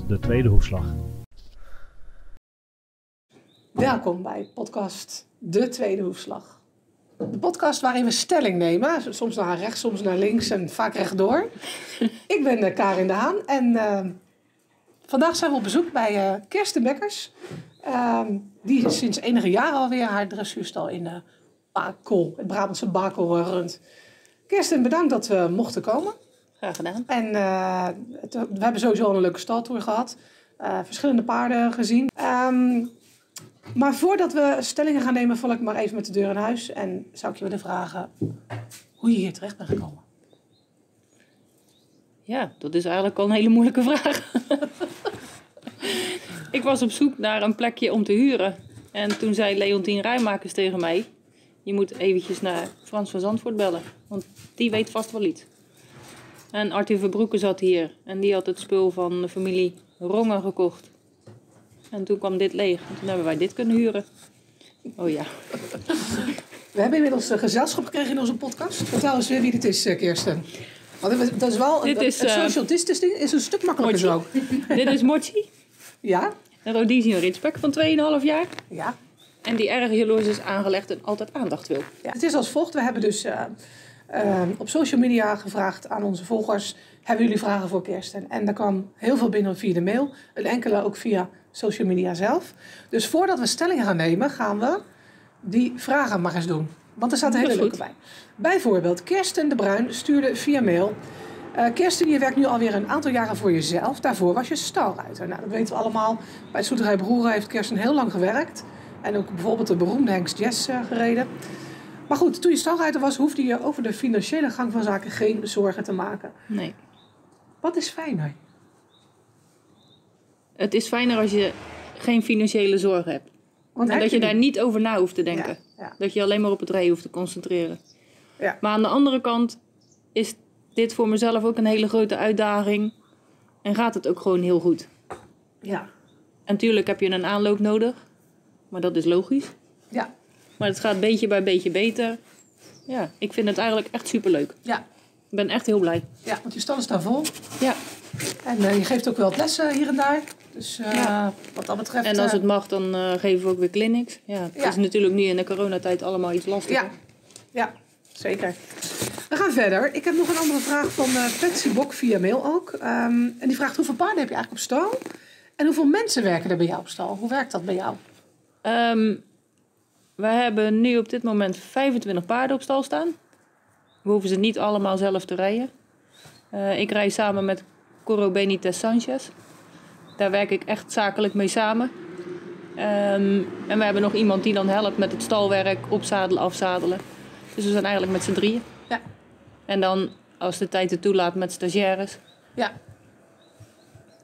De Tweede Hoefslag. Welkom bij podcast De Tweede Hoefslag. De podcast waarin we stelling nemen, soms naar rechts, soms naar links en vaak rechtdoor. Ik ben uh, Karin de Haan en uh, vandaag zijn we op bezoek bij uh, Kirsten Bekkers. Ehm, die sinds enige jaren alweer haar dressuurstal in uh, Bakel, het Brabantse Bakel, runt. Kirsten, bedankt dat we mochten komen. Graag gedaan. En het, we hebben sowieso een leuke staltour gehad. verschillende paarden gezien. Um, maar voordat we stellingen gaan nemen, val ik maar even met de deur in huis. En zou ik je willen vragen hoe je hier terecht bent gekomen? Ja, dat is eigenlijk al een hele moeilijke vraag. ik was op zoek naar een plekje om te huren. En toen zei Leontien Rijmakers tegen mij... je moet eventjes naar Frans van Zandvoort bellen. Want die weet vast wel iets. En Arthur Verbroeken zat hier. En die had het spul van de familie Rongen gekocht. En toen kwam dit leeg. En toen hebben wij dit kunnen huren. Oh ja. We hebben inmiddels een gezelschap gekregen in onze podcast. Vertel eens weer wie dit is, eh, Kirsten. Want dat is wel, dit is, het eh, social distancing is een stuk makkelijker zo. dit is Mochi. Ja. Een Rhodesian Ridgeback van 2,5 jaar. Ja. En die erg jaloers is aangelegd en altijd aandacht wil. Ja. Het is als volgt. We hebben dus uh, uh, op social media gevraagd aan onze volgers... hebben jullie vragen voor Kirsten? En daar kwam heel veel binnen via de mail. Een enkele ook via social media zelf. Dus voordat we stellingen gaan nemen, gaan we die vragen maar eens doen. Want er staat een hele leuke bij. Bijvoorbeeld, Kirsten de Bruin stuurde via mail. Uh, Kirsten, je werkt nu alweer een aantal jaren voor jezelf. Daarvoor was je stalruiter. Nou, dat weten we allemaal. Bij het Soeterij Broeren heeft Kirsten heel lang gewerkt. En ook bijvoorbeeld de beroemde Jazz uh, gereden. Maar goed, toen je stalruiter was, hoefde je over de financiële gang van zaken geen zorgen te maken. Nee. Wat is fijner? Het is fijner als je geen financiële zorgen hebt. Want en dat je, daar niet over na hoeft te denken. Dat je alleen maar op het rijden hoeft te concentreren. Ja. Maar aan de andere kant is dit voor mezelf ook een hele grote uitdaging. En gaat het ook gewoon heel goed. Ja. En natuurlijk heb je een aanloop nodig. Maar dat is logisch. Ja. Maar het gaat beetje bij beetje beter. Ja, ik vind het eigenlijk echt superleuk. Ja. Ik ben echt heel blij. Ja, want je stal staan vol. Ja. En uh, je geeft ook wel lessen hier en daar. Dus uh, ja. wat dat betreft... En als het mag, dan uh, geven we ook weer clinics. Ja, het ja. is natuurlijk nu in de coronatijd allemaal iets lastiger. Ja, ja zeker. We gaan verder. Ik heb nog een andere vraag van Patsy Bok via mail ook. Um, en die vraagt hoeveel paarden heb je eigenlijk op stal? En hoeveel mensen werken er bij jou op stal? Hoe werkt dat bij jou? Um, we hebben nu op dit moment 25 paarden op stal staan. We hoeven ze niet allemaal zelf te rijden. Uh, ik rij samen met Coro Benitez Sanchez. Daar werk ik echt zakelijk mee samen. Um, en we hebben nog iemand die dan helpt met het stalwerk, opzadelen, afzadelen. Dus we zijn eigenlijk met z'n drieën. Ja. En dan, als de tijd het toelaat, met stagiaires. Ja.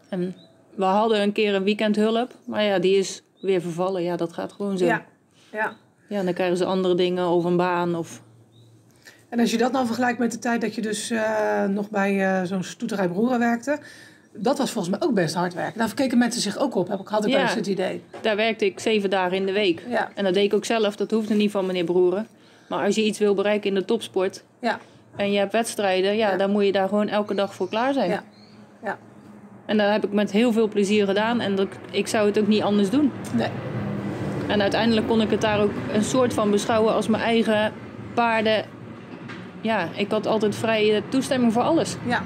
En we hadden een keer een weekendhulp, maar ja, die is weer vervallen. Ja, dat gaat gewoon zo. Ja. Ja. Ja, dan krijgen ze andere dingen of een baan of... En als je dat nou vergelijkt met de tijd dat je dus uh, nog bij uh, zo'n stoeterij Broeren werkte... Dat was volgens mij ook best hard werken. Daar keken mensen zich ook op, heb ik, had ik ja, eens het idee. Daar werkte ik zeven dagen in de week. Ja. En dat deed ik ook zelf, dat hoefde niet van meneer Broeren. Maar als je iets wil bereiken in de topsport ja. en je hebt wedstrijden, ja, ja, dan moet je daar gewoon elke dag voor klaar zijn. Ja. ja. En dat heb ik met heel veel plezier gedaan en dat, ik zou het ook niet anders doen. Nee. En uiteindelijk kon ik het daar ook een soort van beschouwen als mijn eigen paarden. Ja, ik had altijd vrije toestemming voor alles. Ja.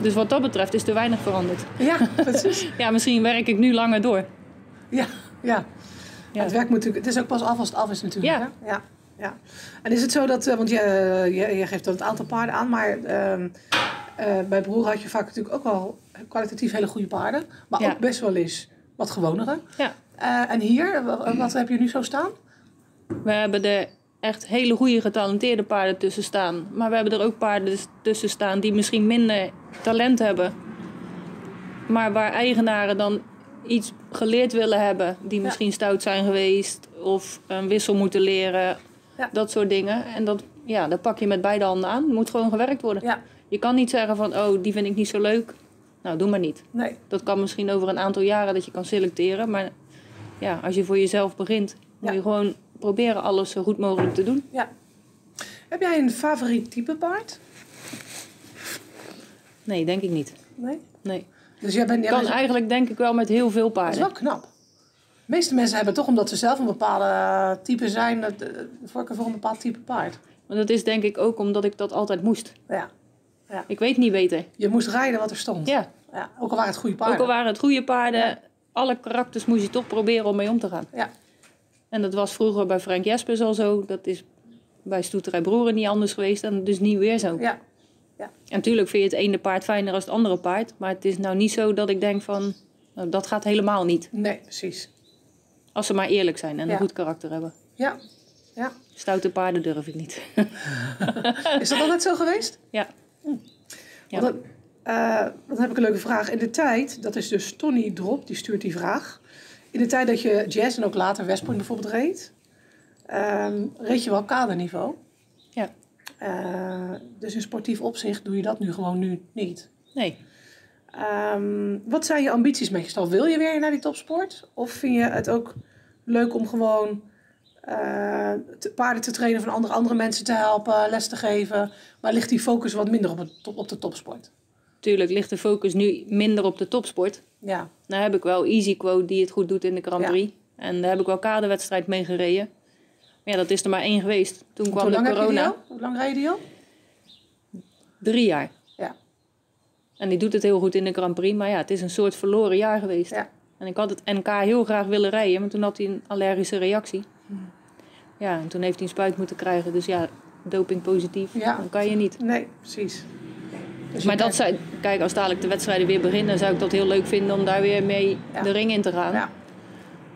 Dus wat dat betreft is er weinig veranderd. Ja, precies. ja, misschien werk ik nu langer door. Ja, ja. ja. Het werk moet natuurlijk, het is ook pas af als het af is natuurlijk. Ja. Hè? ja. ja. En is het zo dat, want je, je, je geeft dan het aantal paarden aan, maar uh, uh, bij Broer had je vaak natuurlijk ook wel kwalitatief hele goede paarden, maar Ja. ook best wel eens wat gewonere. Ja. Uh, en hier, wa- wat heb je nu zo staan? We hebben er echt hele goede getalenteerde paarden tussen staan. Maar we hebben er ook paarden dus tussen staan die misschien minder talent hebben. Maar waar eigenaren dan iets geleerd willen hebben. Die Ja. misschien stout zijn geweest. Of een wissel moeten leren. Ja. Dat soort dingen. En dat, ja, dat pak je met beide handen aan. Het moet gewoon gewerkt worden. Ja, Je kan niet zeggen van, oh, die vind ik niet zo leuk. Nou, doe maar niet. nee. Dat kan misschien over een aantal jaren dat je kan selecteren. Maar ja, als je voor jezelf begint, moet Ja. je gewoon proberen alles zo goed mogelijk te doen. Ja. Heb jij een favoriet type paard? Nee, denk ik niet. Nee? Nee. Dus jij bent, jij Kan bent- eigenlijk denk ik wel met heel veel dat is paarden. wel knap. De meeste mensen hebben toch, omdat ze zelf een bepaalde type zijn, eh, de voorkeur voor een bepaald type paard. Maar dat is denk ik ook omdat ik dat altijd moest. Ja. Ik weet niet beter. Je moest rijden wat er stond. Ja, Ja, ook al waren het goede paarden. ook al waren het goede paarden, alle karakters moest je toch proberen om mee om te gaan. Ja. En dat was vroeger bij Frank Jespers al zo. Dat is bij Stoeterij Broeren niet anders geweest en dus niet weer zo. Ja. En natuurlijk vind je het ene paard fijner dan het andere paard. Maar het is nou niet zo dat ik denk van, nou, dat gaat helemaal niet. Nee, precies. Als ze maar eerlijk zijn en Ja. een goed karakter hebben. Ja. Ja. Stoute paarden durf ik niet. Is dat altijd zo geweest? ja. Ja. Dan, eh, dan heb ik een leuke vraag. In de tijd, dat is dus Tony Drop, die stuurt die vraag. In de tijd dat je jazz en ook later West Point bijvoorbeeld reed, ehm, reed je wel kaderniveau. Ja. Eh, dus in sportief opzicht doe je dat nu gewoon nu niet. Nee. Ehm, wat zijn je ambities meestal? Wil je weer naar die topsport? Of vind je het ook leuk om gewoon eh, te- paarden te trainen van andere, andere mensen te helpen, les te geven? Maar ligt die focus wat minder op, het op de topsport? Tuurlijk ligt de focus nu minder op de topsport. Ja, Nou heb ik wel Easy Quote die het goed doet in de Grand Ja. Prix. En daar heb ik wel kaderwedstrijd mee gereden. Maar ja, dat is er maar één geweest. Toen kwam de corona. Hoe lang rijd je die al? Drie jaar. Ja. En die doet het heel goed in de Grand Prix. Maar ja, het is een soort verloren jaar geweest. Ja. En ik had het NK heel graag willen rijden. Maar toen had hij een allergische reactie. Hmm. Ja, en toen heeft hij een spuit moeten krijgen. Dus ja, doping positief. Ja. Dan kan je niet. Nee, precies. Dus Maar dat zou, kijk, als dadelijk de wedstrijden weer beginnen, zou ik dat heel leuk vinden om daar weer mee Ja. de ring in te gaan. Ja,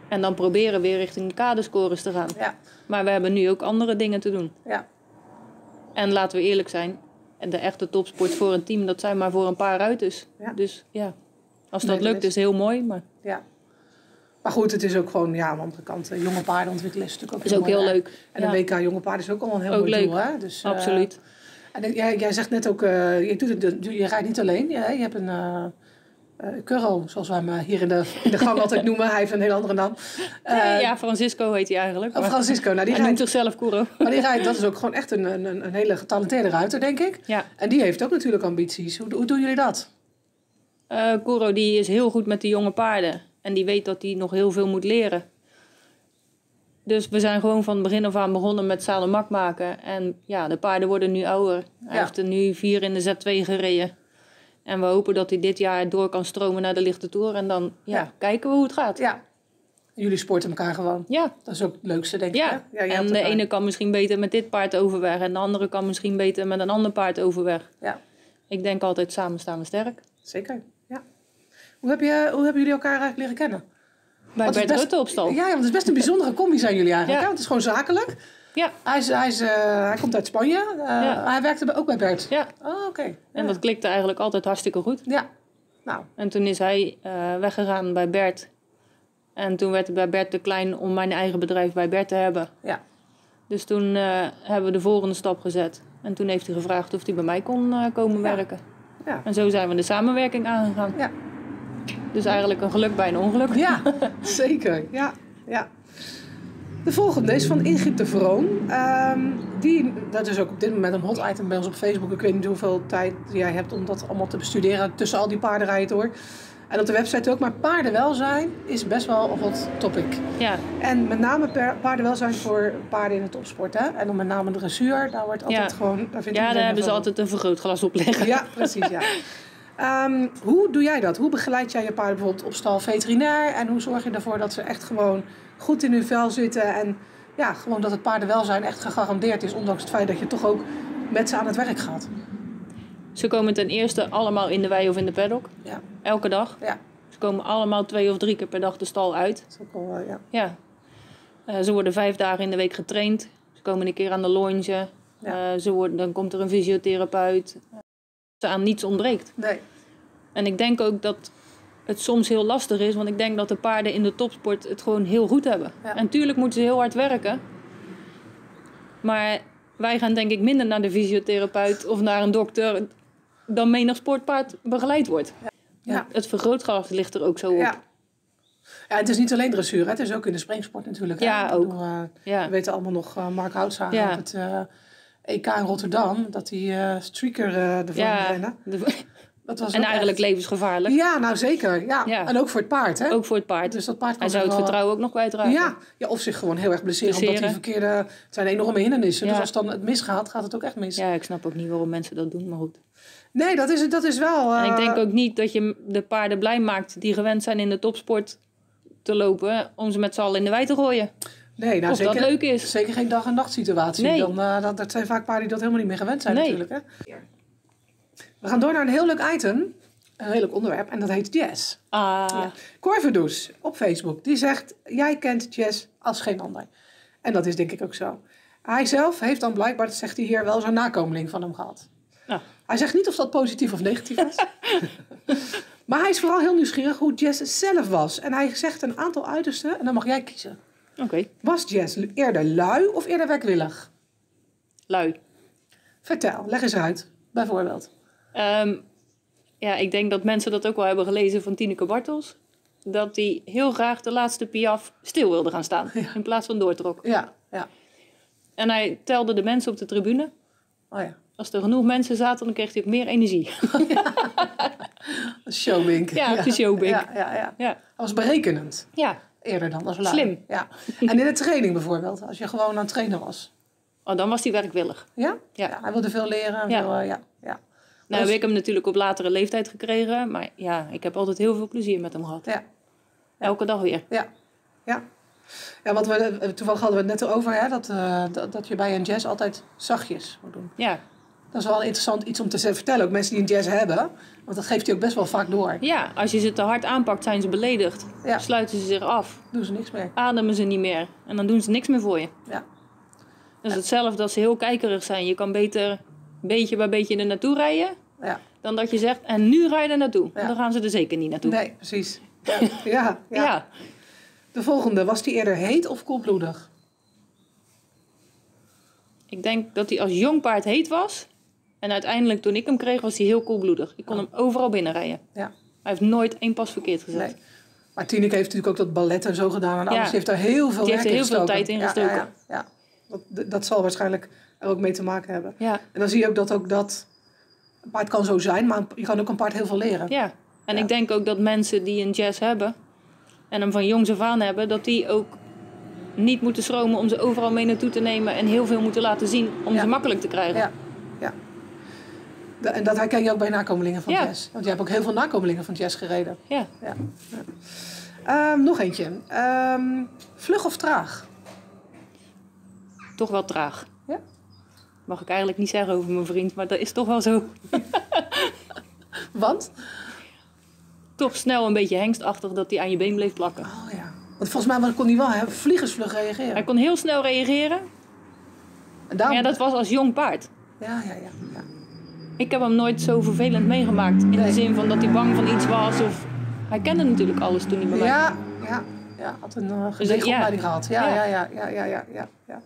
En dan proberen weer richting de kadescores te gaan. ja, Maar we hebben nu ook andere dingen te doen. ja. En laten we eerlijk zijn, de echte topsport voor een team, dat zijn maar voor een paar ruiters. Ja. Dus ja, als dat lukt, is- is heel mooi. Maar ja. Maar goed, het is ook gewoon, ja, aan de andere kant, eh, jonge paarden ontwikkelen is natuurlijk ook is ook mooi heel leuk. En een WK jonge paarden is ook allemaal een heel Ook mooi leuk. doel, hè? Dus, eh, Absoluut. En jij, jij zegt net ook, eh, je, doet het, je rijdt niet alleen. Je, je hebt een uh, Curro, zoals wij hem hier in de, in de gang altijd noemen. Hij heeft een heel andere naam. Nee, ja, Francisco heet hij eigenlijk. oh, Francisco, nou, die hij noemt rijdt, zichzelf Kuro. maar die rijdt, dat is ook gewoon echt een, een, een hele getalenteerde ruiter, denk ik. Ja, En die heeft ook natuurlijk ambities. Hoe, hoe doen jullie dat? Kuro die is heel goed met de jonge paarden. En die weet dat hij nog heel veel moet leren. Dus we zijn gewoon van het begin af aan begonnen met zalemak maken. En ja, de paarden worden nu ouder. Hij Ja. heeft er nu vier in de Z2 gereden. En we hopen dat hij dit jaar door kan stromen naar de lichte toer. En dan ja, Ja. kijken we hoe het gaat. Ja, jullie sporten elkaar gewoon. Ja, Dat is ook het leukste, denk ja. ik. hè? je en de ene kan misschien beter met dit paard overweg. En de andere kan misschien beter met een ander paard overweg. Ja, Ik denk altijd samen staan we sterk. zeker. Ja. Hoe, heb je, hoe hebben jullie elkaar eigenlijk leren kennen? Bij Bert best- Rutte op stal. Ja, want het is best een bijzondere combi zijn jullie eigenlijk. Ja. hè? Want het is gewoon zakelijk. Ja, Hij, is, hij, is, eh, hij komt uit Spanje. Eh, Ja. Hij werkte ook bij Bert. ja. Oh, oké. En dat klikte eigenlijk altijd hartstikke goed. Ja. Nou, En toen is hij eh, weggegaan bij Bert. En toen werd het bij Bert te klein om mijn eigen bedrijf bij Bert te hebben. ja. Dus toen hebben we de volgende stap gezet. En toen heeft hij gevraagd of hij bij mij kon komen werken. Ja. En zo zijn we de samenwerking aangegaan. Ja. Dus eigenlijk een geluk bij een ongeluk. Ja, zeker. Ja, ja. De volgende is van Ingrid de Vroon. Ehm, die, dat is ook op dit moment een hot item bij ons op Facebook. Ik weet niet hoeveel tijd jij hebt om dat allemaal te bestuderen tussen al die paardenrijden door. En op de website ook. Maar paardenwelzijn is best wel een hot topic. Ja, En met name paardenwelzijn voor paarden in de topsport. Hè? En dan met name dressuur. Daar wordt altijd Ja. gewoon... Daar vindt ja daar hebben ze altijd een vergrootglas op liggen. Ja, precies, ja. Ehm, hoe doe jij dat? Hoe begeleid jij je paarden bijvoorbeeld op stal veterinair? En hoe zorg je ervoor dat ze echt gewoon goed in hun vel zitten? En ja, gewoon dat het paardenwelzijn echt gegarandeerd is. Ondanks het feit dat je toch ook met ze aan het werk gaat. Ze komen ten eerste allemaal in de wei of in de paddock. Ja, Elke dag. ja. Ze komen allemaal twee of drie keer per dag de stal uit. Dat is ook wel, eh, ja. Ja. Eh, ze worden vijf dagen in de week getraind. Ze komen een keer aan de longe. Ja. Eh, ze worden, dan komt er een fysiotherapeut. Aan niets ontbreekt. Nee, En ik denk ook dat het soms heel lastig is. Want ik denk dat de paarden in de topsport het gewoon heel goed hebben. Ja. En tuurlijk moeten ze heel hard werken. Maar wij gaan denk ik minder naar de fysiotherapeut of naar een dokter... dan menig sportpaard begeleid wordt. ja. Het vergrootglas ligt er ook zo op. Ja. Ja, het is niet alleen dressuur, hè. het is ook in de springsport natuurlijk. hè. Ja, bedoel, eh, Ja. We weten allemaal nog uh, Mark Houtzager Ja. op het eh, EK in Rotterdam. Dat hij eh streaker eh ervan Ja, rennen. Dat was En eigenlijk echt- levensgevaarlijk. Ja, nou zeker. Ja. Ja. En ook voor het paard, hè? Ook voor het paard. Dus dat paard kan Hij zou het wel- vertrouwen ook nog kwijtraken. Ja. ja, of zich gewoon heel erg blesseren. Omdat Blesseren. verkeerde... Het zijn enorme hindernissen. Dus Ja. als dan het misgaat, gaat het ook echt mis. Ja, ik snap ook niet waarom mensen dat doen, maar goed. Nee, dat is, dat is wel... En ik eh, denk ook niet dat je de paarden blij maakt die gewend zijn in de topsport te lopen, om ze met z'n allen in de wei te gooien. Nee, nou of zeker, dat leuk is. zeker geen dag- en nacht situatie. Nee. Dan, eh, dat, dat zijn vaak paarden die dat helemaal niet meer gewend zijn Nee. natuurlijk. Hè? We gaan door naar een heel leuk item. Een heel leuk onderwerp. En dat heet jazz. Ah, Ja. Op Facebook. Die zegt, jij kent jazz als geen ander. En dat is denk ik ook zo. Hij zelf heeft dan blijkbaar, dat zegt hij hier, wel zo'n nakomeling van hem gehad. Nou. Hij zegt niet of dat positief of negatief is. maar hij is vooral heel nieuwsgierig hoe jazz zelf was. En hij zegt een aantal uitersten en dan mag jij kiezen. Oké. Was jazz eerder lui of eerder werkwillig? Lui. Vertel, leg eens uit. Bijvoorbeeld. Ehm, ja, ik denk dat mensen dat ook wel hebben gelezen van Tineke Bartels. Dat hij heel graag de laatste piaf stil wilde gaan staan. In plaats van doortrok. Ja, ja. En hij telde de mensen op de tribune. Oh ja. Als er genoeg mensen zaten, dan kreeg hij ook meer energie. Showbink. Ja, is showbink. Ja, ja, ja. ja. Hij was berekenend. ja. Eerder dan als lui. Slim. Ja. En in de training bijvoorbeeld. Als je gewoon aan het trainen was. Oh, dan was hij werkwillig. Ja? Ja. hij wilde veel leren. en Ja. Veel, eh, ja. ja. Nou Dus- heb ik hem natuurlijk op latere leeftijd gekregen. Maar ja, ik heb altijd heel veel plezier met hem gehad. Ja. Elke dag weer. Ja. Ja. Ja, wat we, eh, toevallig hadden we het net over, hè, dat, eh, dat, dat je bij een jazz altijd zachtjes moet doen. Ja. Dat is wel interessant iets om te vertellen, ook mensen die een jazz hebben. Want dat geeft hij ook best wel vaak door. ja, als je ze te hard aanpakt, zijn ze beledigd. Ja. Sluiten ze zich af. Doen ze niks meer. Ademen ze niet meer. En dan doen ze niks meer voor je. Ja. Dat is hetzelfde als ze heel kijkerig zijn. Je kan beter beetje bij beetje er naartoe rijden. Ja. Dan dat je zegt, en nu ga je er naartoe. Ja. Dan gaan ze er zeker niet naartoe. Nee, precies. Ja. Ja, ja. ja. De volgende, was die eerder heet of koelbloedig? Ik denk dat hij als jong paard heet was. En uiteindelijk toen ik hem kreeg, was hij heel koelbloedig. Ik kon hem overal binnenrijden. Ja. Hij heeft nooit één pas verkeerd gezet. Nee. Maar Tineke heeft natuurlijk ook dat ballet en zo gedaan. En alles. Ja. Heeft daar heel veel Die heeft werk er in heel veel tijd in Ja, gestoken. Ja, ja. Dat, dat zal waarschijnlijk er ook mee te maken hebben. Ja, En dan zie je ook dat ook dat... Een paard kan zo zijn, maar je kan ook een paard heel veel leren. ja. En ik denk ook dat mensen die een jazz hebben... en hem van jongs af aan hebben... dat die ook niet moeten schromen om ze overal mee naartoe te nemen... en heel veel moeten laten zien om ze makkelijk te krijgen. Ja, ja. En dat herken je ook bij nakomelingen van Ja. jazz. Want je hebt ook heel veel nakomelingen van jazz gereden. Ja. Ja. ja. Ehm, nog eentje. Ehm, vlug of traag? Toch wel traag. Ja? Mag ik eigenlijk niet zeggen over mijn vriend, maar dat is toch wel zo. Want? Toch snel een beetje hengstachtig dat hij aan je been bleef plakken. Oh ja. Want volgens mij kon hij wel hè, vliegensvlug reageren. Hij kon heel snel reageren. En daarom... Ja, dat was als jong paard. ja, ja, ja, ja. Ik heb hem nooit zo vervelend meegemaakt. In Nee. de zin van dat hij bang van iets was. Of... Hij kende natuurlijk alles toen hij bij mij Ja, ja, ja. Had een uh, gedegen ja. gehad. Ja, ja, Ja. ja, ja, ja, ja.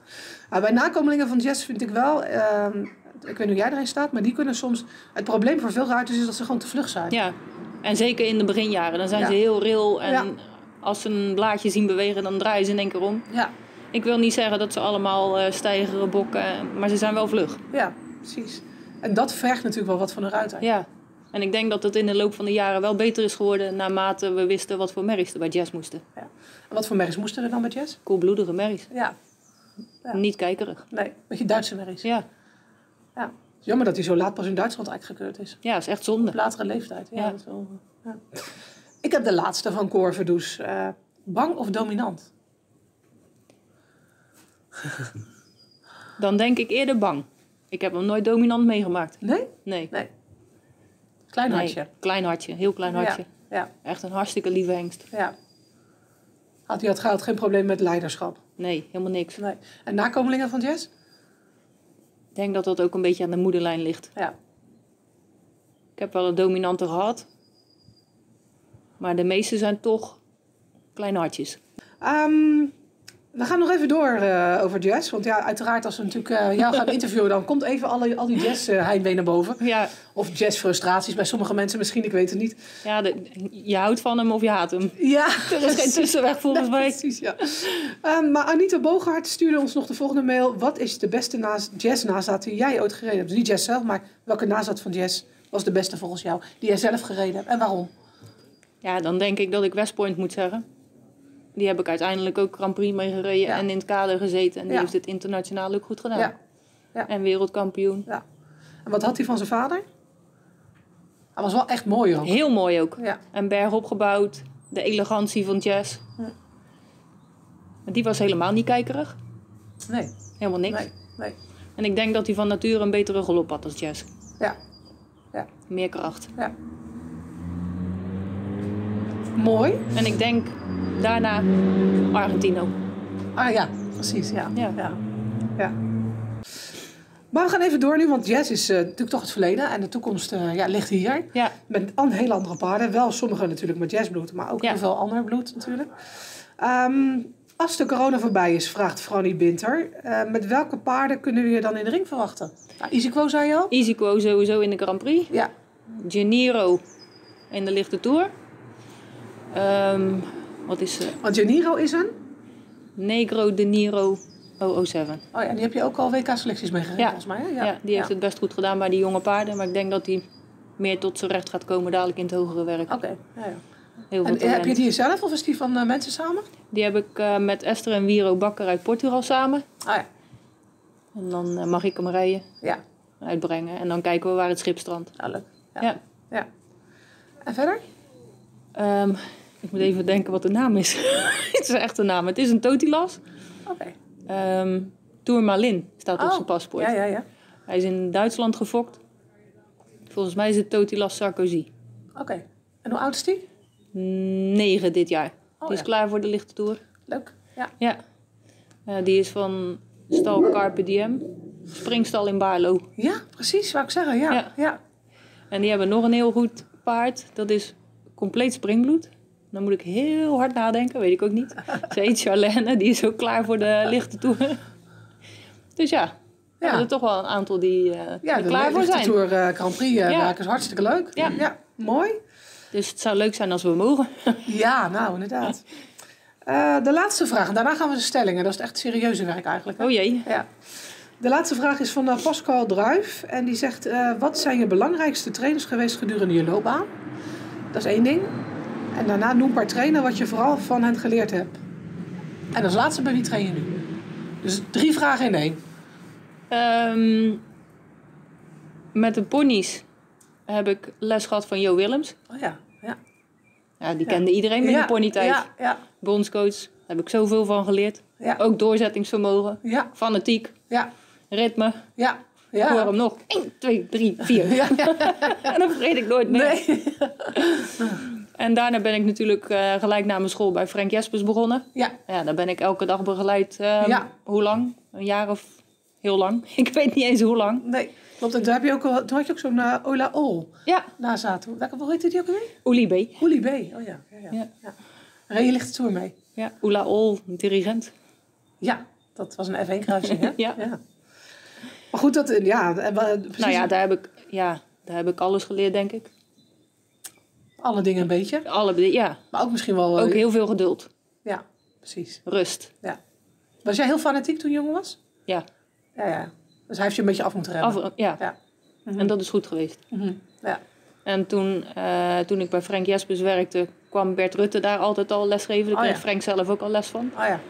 Maar bij nakomelingen van jazz vind ik wel... ehm, ik weet niet hoe jij erin staat, maar die kunnen soms... Het probleem voor veel ruiters is dat ze gewoon te vlug zijn. Ja, en zeker in de beginjaren. Dan zijn Ja. ze heel ril en als ze een blaadje zien bewegen, dan draaien ze in één keer om. Ja, Ik wil niet zeggen dat ze allemaal stijgeren, bokken, maar ze zijn wel vlug. ja, precies. En dat vergt natuurlijk wel wat van een ruiter. Ja. En ik denk dat het in de loop van de jaren wel beter is geworden naarmate we wisten wat voor merries er bij jazz moesten. Ja. En wat voor merries moesten er dan bij jazz? Koelbloedige merries. Ja, Ja. Niet kijkerig. nee, beetje Duitse merries. Ja. Ja. Jammer dat hij zo laat pas in Duitsland uitgekeurd is. ja, is echt zonde. Op latere leeftijd. Ja, Ja. Dat is wel, ja. Ik heb de laatste van Cor Verdoes. Eh, bang of dominant? Dan denk ik eerder bang. Ik heb hem nooit dominant meegemaakt. Nee? Nee. Nee. Klein Nee. hartje. Klein hartje, heel klein hartje. Ja, ja, Echt een hartstikke lieve hengst. ja. Had hij had, had geen probleem met leiderschap. Nee, helemaal niks. Nee. En nakomelingen van Jess? Ik denk dat dat ook een beetje aan de moederlijn ligt. Ja. Ik heb wel een dominante gehad. Maar de meeste zijn toch klein hartjes. Ehm, we gaan nog even door eh, over jazz. Want ja, uiteraard als we natuurlijk eh, jou gaan interviewen... dan komt even alle, al die jazz eh, heimwee naar boven. Ja, Of jazzfrustraties bij sommige mensen misschien, ik weet het niet. ja de- je houdt van hem of je haat hem. Ja, Er is geen tussenweg volgens mij. Precies, ja. Ehm, maar Anita Bogaert stuurde ons nog de volgende mail. Wat is de beste naast, jazz nazaat die jij ooit gereden hebt? Dus niet jazz zelf, maar welke nazaat van jazz was de beste volgens jou? Die jij zelf gereden hebt. En waarom? Ja, dan denk ik dat ik West Point moet zeggen. Die heb ik uiteindelijk ook Grand Prix mee gereden Ja. en in het kader gezeten. En die heeft het internationaal ook goed gedaan. Ja. Ja. En wereldkampioen. Ja. En wat had hij van zijn vader? Hij was wel echt mooi ook. Heel mooi ook. Ja. En berg opgebouwd. De elegantie van jazz. Ja. Maar die was helemaal niet kijkerig. Nee. Helemaal niks. Nee. Nee. En ik denk dat hij van nature een betere rolop had als jazz. Ja. Ja. Meer kracht. Ja. Mooi. En ik denk daarna Argentino. Ah ja, precies. Ja. Ja. ja. ja. Maar we gaan even door nu, want jazz is eh, natuurlijk toch het verleden. En de toekomst eh, ja, ligt hier. Ja, Met een heel andere paarden. Wel sommige natuurlijk met jazzbloed, maar ook Ja. heel veel ander bloed natuurlijk. Ehm, als de corona voorbij is, vraagt Franny Binter. eh, met welke paarden kunnen we je dan in de ring verwachten? Nou, Easyquo zei je al? Isico sowieso in de Grand Prix. Ja. In de lichte tour. Ehm, wat is ze? Want Janiro is een? Negro de Niro 007. Oh ja, die heb je ook al WK-selecties mee gereden Ja. volgens mij. Hè? Ja, die heeft het best goed gedaan bij die jonge paarden. Maar ik denk dat hij meer tot zijn recht gaat komen dadelijk in het hogere werk. Oké. Ja, ja. Heel veel En eh, heb je die zelf of is die van eh, mensen samen? Die heb ik eh, met Esther en Wiro Bakker uit Portugal samen. Ah ja. En dan mag ik hem rijden, Ja, uitbrengen. En dan kijken we waar het schip strandt. nou, leuk. Ja. Ja. ja. En verder? Ehm, ik moet even denken wat de naam is. het is echt een naam. Het is een Totilas. Oké. Ehm Tourmalin staat op Oh, zijn paspoort. Ja, ja, ja. Hij is in Duitsland gefokt. Volgens mij is het Totilas Sarkozy. Oké. En hoe oud is die? Negen dit jaar. Oh, die is ja. klaar voor de lichte tour. Leuk. Ja. Ja. Eh, die is van stal Carpe Diem. Springstal in Baarlo. Ja, precies, wou ik zeggen. Ja. Ja. ja. En die hebben nog een heel goed paard. Dat is compleet springbloed. Dan moet ik heel hard nadenken, weet ik ook niet. Ze heet Charlène, die is ook klaar voor de lichte tour. Dus ja, we hebben er toch wel een aantal die, eh, Ja, de klaar voor lichte zijn. Tour eh, Grand Prix Ja. werk is hartstikke leuk. Ja. mooi. Dus het zou leuk zijn als we mogen. Ja, nou inderdaad. De laatste vraag. En daarna gaan we de stellingen. Dat is het echt serieuze werk eigenlijk. hè? Oh jee. Ja. De laatste vraag is van Pascal Druif. En die zegt, wat zijn je belangrijkste trainers geweest gedurende je loopbaan? Dat is één ding. En daarna noem maar trainer wat je vooral van hen geleerd hebt. En als laatste, bij wie train je nu? Dus drie vragen in één. Ehm, met de ponies heb ik les gehad van Jo Willems. Oh ja, ja. Ja, die kende iedereen in ja, de ponytijd. Ja, ja, Bondscoach, daar heb ik zoveel van geleerd. ja, Ook doorzettingsvermogen, ja, fanatiek, ja, ritme. ja. Ik hoor ja. hem nog. 1, 2, 3, 4. Ja, en dat vergeet ik nooit meer. nee. En daarna ben ik natuurlijk eh, gelijk na mijn school bij Frank Jespers begonnen. Ja, Ja, daar ben ik elke dag begeleid. eh, Ja. Hoe lang? Een jaar of heel lang. Ik weet niet eens hoe lang. nee. Klopt. En toen, heb je ook, al- toen had je ook zo'n eh, Ola Ol Ja, nazaten. Welke, hoe heette die ook weer? Olie B. Olie B. Oh ja. ja, ja. Ja. ja. Je lichte tour mee? Ja, Oela Ol, dirigent. Ja, dat was een F1-kruising, hè? Ja. Maar goed, dat, ja, we- precies Nou ja daar, heb ik, ja, daar heb ik alles geleerd, denk ik. Alle dingen een beetje. Alle, ja, Maar ook misschien wel... eh, ook heel veel geduld. Ja, precies. Rust. Ja. Was jij heel fanatiek toen je jong was? Ja, Ja, ja. Dus hij heeft je een beetje af moeten remmen. af, ja. Ja. en dat is goed geweest. Mhm. Ja. En toen, eh, toen ik bij Frank Jespers werkte, kwam Bert Rutte daar altijd al lesgeven. Daar Oh, kreeg ja. Frank zelf ook al les van. Oh ja.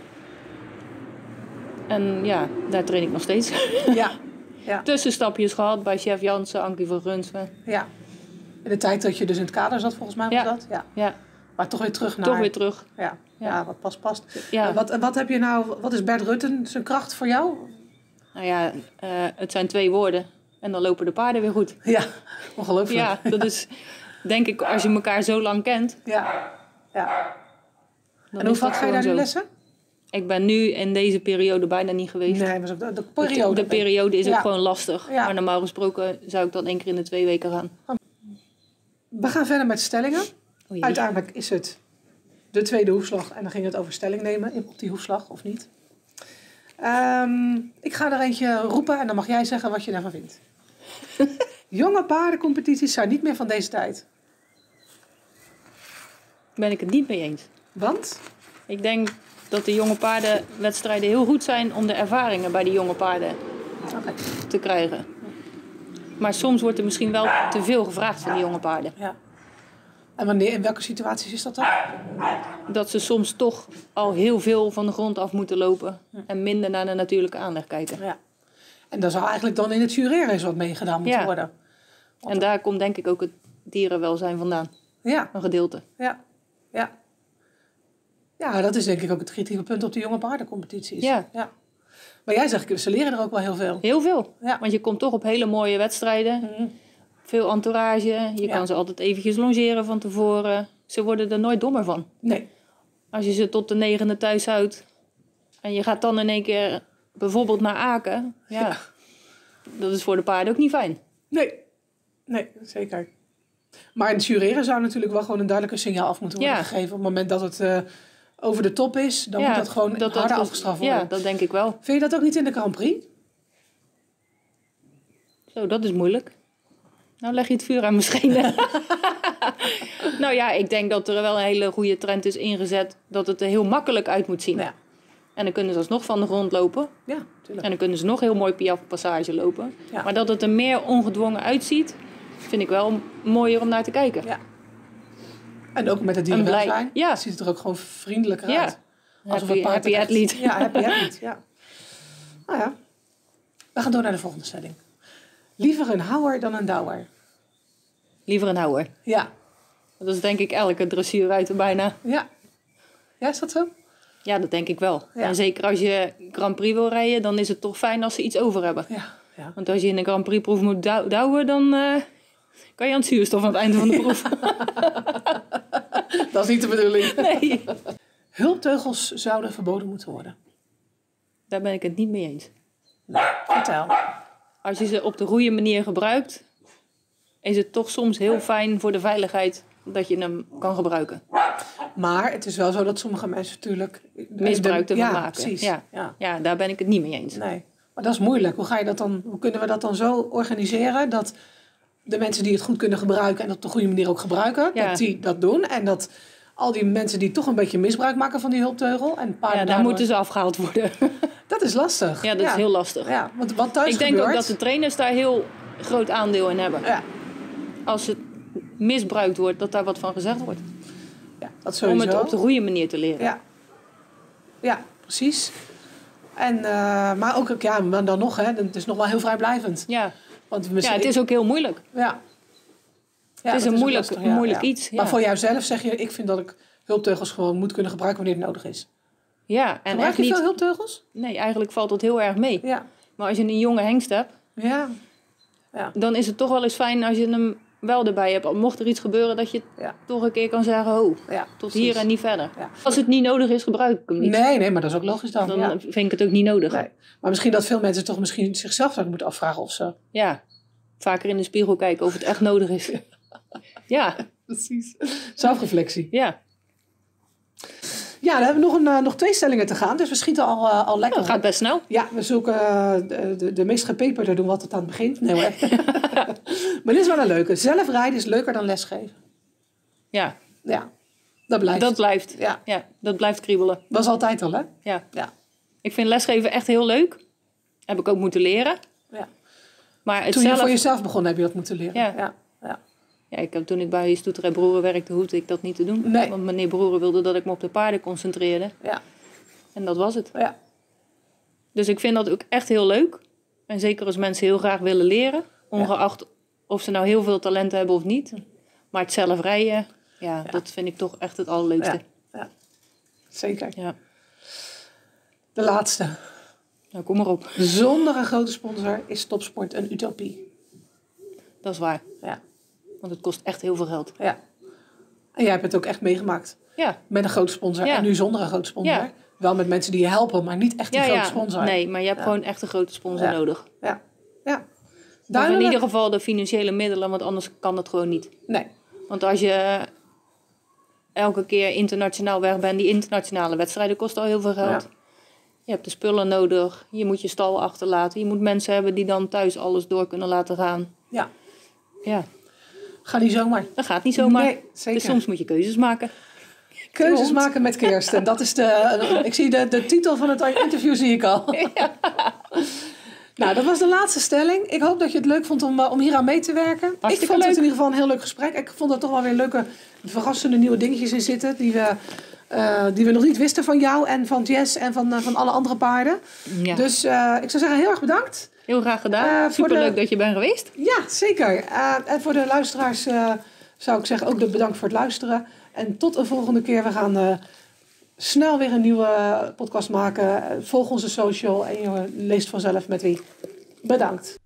En ja, daar train ik nog steeds. Ja. Ja. Tussenstapjes gehad bij chef Jansen, Ankie van Gunsven. ja. In de tijd dat je dus in het kader zat, volgens mij was Ja. dat. Ja. Ja, Maar toch weer terug naar... toch weer terug. Ja. Ja. Ja. wat pas past. Ja. En Wat, wat heb je nou... Wat is Bert Rutten zijn kracht voor jou? Nou ja, eh, het zijn twee woorden. En dan lopen de paarden weer goed. Ja. Ongelooflijk. Ja, dat is denk ik als je elkaar zo lang kent. Ja. ja. Dan En hoe vaak ga je daar nu lessen? Ik ben nu in deze periode bijna niet geweest. Nee, maar de, de De- periode. De periode is ook gewoon lastig. Ja. Maar normaal gesproken zou ik dan één keer in de twee weken gaan. We gaan verder met stellingen. Oh. Uiteindelijk is het de tweede hoefslag en dan ging het over stelling nemen op die hoefslag of niet. Ehm, ik ga er eentje roepen en dan mag jij zeggen wat je daarvan vindt. Jonge paardencompetities zijn niet meer van deze tijd. Ben ik het niet mee eens. Want? Ik denk dat de jonge paardenwedstrijden heel goed zijn om de ervaringen bij die jonge paarden te krijgen. Maar soms wordt er misschien wel te veel gevraagd van die jonge paarden. Ja. En wanneer, in welke situaties is dat dan? Dat ze soms toch al heel veel van de grond af moeten lopen. En minder naar de natuurlijke aanleg kijken. Ja. En daar zou eigenlijk dan in het jureren eens wat mee gedaan moeten Ja. worden. En daar komt denk ik ook het dierenwelzijn vandaan. Ja, Een gedeelte. ja, ja. Ja, dat is denk ik ook het kritieke punt op de jonge paardencompetities. Ja. ja. Maar jij zegt, ze leren er ook wel heel veel. Heel veel. Ja. Want je komt toch op hele mooie wedstrijden. Mhm. Veel entourage. Je Ja. kan ze altijd eventjes longeren van tevoren. Ze worden er nooit dommer van. Nee, Als je ze tot de negende thuis houdt. En je gaat dan in één keer bijvoorbeeld naar Aken. Ja. Ja. Dat is voor de paarden ook niet fijn. nee, nee, zeker. Maar het jureren zou natuurlijk wel gewoon een duidelijker signaal af moeten worden gegeven. Op het moment dat het eh, over de top is, dan ja, moet dat gewoon dat- harder dat- afgestraft worden. Ja, dat denk ik wel. Vind je dat ook niet in de Grand Prix? Zo, dat is moeilijk. Nou leg je het vuur aan mijn schenen. nou ja, ik denk dat er wel een hele goede trend is ingezet. Dat het er heel makkelijk uit moet zien. Ja, En dan kunnen ze alsnog van de grond lopen. ja tuurlijk. En dan kunnen ze nog heel mooi piaf passage lopen. Ja. Maar dat het er meer ongedwongen uitziet, vind ik wel mooier om naar te kijken. Ja. En ook met het dierenwelzijn ja. ziet het er ook gewoon vriendelijker Ja. uit. Alsof Happy, het happy echt- athlete. Ja, happy athlete, ja. Nou ja, we gaan door naar de volgende stelling. Liever een houwer dan een douwer. Liever een houwer. Ja, Dat is denk ik elke dressuurruiter bijna. ja. Ja, is dat zo? Ja, dat denk ik wel. Ja. En zeker als je Grand Prix wil rijden, dan is het toch fijn als ze iets over hebben. Ja, ja. Want als je in een Grand Prix proef moet dou- douwen, dan eh, kan je aan het zuurstof aan het einde van de proef. Dat is niet de bedoeling. Nee. Hulpteugels zouden verboden moeten worden. Daar ben ik het niet mee eens. Vertel. Als je ze op de goede manier gebruikt, is het toch soms heel fijn voor de veiligheid dat je hem kan gebruiken. Maar het is wel zo dat sommige mensen natuurlijk... Misbruik ervan ja, maken. Precies. Ja. Ja. Ja, daar ben ik het niet mee eens. Nee. Maar dat is moeilijk. Hoe, ga je dat dan, hoe kunnen we dat dan zo organiseren dat de mensen die het goed kunnen gebruiken en op de goede manier ook gebruiken, Ja. dat die dat doen. En dat al die mensen die toch een beetje misbruik maken van die hulpteugel en paarden Ja, daar daardoor- moeten ze afgehaald worden. Dat is lastig. Ja, dat is heel lastig. Ja, want wat thuis Ik denk gebeurt... ook dat de trainers daar heel groot aandeel in hebben. Ja, Als het misbruikt wordt, dat daar wat van gezegd wordt. ja, dat Om sowieso. het op de goede manier te leren. Ja, ja precies. En, eh, maar ook, ja, maar dan nog, hè, het is nog wel heel vrijblijvend. Ja, Want ja het is ook heel moeilijk. Ja. Ja, Het is dat een moeilijk- lastig, een moeilijk iets, ja. Maar voor jouzelf zeg je, ik vind dat ik hulpteugels gewoon moet kunnen gebruiken wanneer het nodig is. Ja, en Gebruik je niet... veel hulpteugels? Nee, eigenlijk valt het heel erg mee. Ja. Maar als je een jonge hengst hebt, Ja. dan is het toch wel eens fijn als je hem wel erbij hebt. Mocht er iets gebeuren, dat je Ja. toch een keer kan zeggen, oh, ja tot precies. hier en niet verder. Ja. Als het niet nodig is, gebruik ik hem niet. Nee, nee, maar dat is ook logisch dan. Dan ja. vind ik het ook niet nodig. Nee. Maar misschien dat veel mensen toch misschien zichzelf zouden moeten afvragen of zo. Ja, vaker in de spiegel kijken of het echt nodig is. Ja, Precies. Zelfreflectie. ja. Ja, dan hebben we nog, een, eh, nog twee stellingen te gaan, dus we schieten al, eh, al lekker. Dat gaat best snel. Ja, we zoeken eh, de, de, meest gepeperde doen we altijd aan het begin. Nee hoor. maar dit is wel een leuke. Zelfrijden is leuker dan lesgeven. Ja, Ja, dat blijft. dat blijft. Ja, Ja, dat blijft kriebelen. was altijd al hè? Ja. Ja. Ik vind lesgeven echt heel leuk. Heb ik ook moeten leren. ja. Maar het Toen je zelf... voor jezelf begon heb je dat moeten leren. Ja. ja. Ja. Ik heb, toen ik bij Stoeter en Broeren werkte, hoefde ik dat niet te doen. Nee. Want meneer Broeren wilde dat ik me op de paarden concentreerde. ja. En dat was het. ja. Dus ik vind dat ook echt heel leuk. En zeker als mensen heel graag willen leren. Ongeacht of ze nou heel veel talent hebben of niet. Maar het zelf rijden, ja, dat vind ik toch echt het allerleukste. ja. ja. Zeker. Ja. De laatste. Nou, kom maar op. Zonder een grote sponsor is topsport een utopie. Dat is waar. Ja. Want het kost echt heel veel geld. ja. En jij hebt het ook echt meegemaakt. Ja, Met een grote sponsor Ja. en nu zonder een grote sponsor. Ja. Wel met mensen die je helpen, maar niet echt ja, grote ja. sponsor. Nee, maar je hebt gewoon echt een grote sponsor nodig. Ja. ja. Of in ieder geval de financiële middelen, want anders kan dat gewoon niet. Nee. Want als je elke keer internationaal weg bent, die internationale wedstrijden kosten al heel veel geld. Ja. Je hebt de spullen nodig, je moet je stal achterlaten, je moet mensen hebben die dan thuis alles door kunnen laten gaan. Ja. Ja, Ga niet zomaar. dat gaat niet zomaar. Nee, zeker. Dus soms moet je keuzes maken. Keuzes maken met Kirsten. Dat is de, ik zie de, de titel van het interview zie ik al. Nou, dat was de laatste stelling. Ik hoop dat je het leuk vond om, uh, om hier aan mee te werken. Hartstikke ik vond leuk. het in ieder geval een heel leuk gesprek. Ik vond er toch wel weer leuke, verrassende nieuwe dingetjes in zitten. Die we, uh, die we nog niet wisten van jou en van Jess en van, uh, van alle andere paarden. Ja. Dus ik zou zeggen, heel erg bedankt. Heel graag gedaan. Superleuk de... dat je bent geweest. Ja, zeker. en voor de luisteraars zou ik zeggen ook de bedankt voor het luisteren. En tot een volgende keer. We gaan snel weer een nieuwe podcast maken. Volg onze social en je leest vanzelf met wie. Bedankt.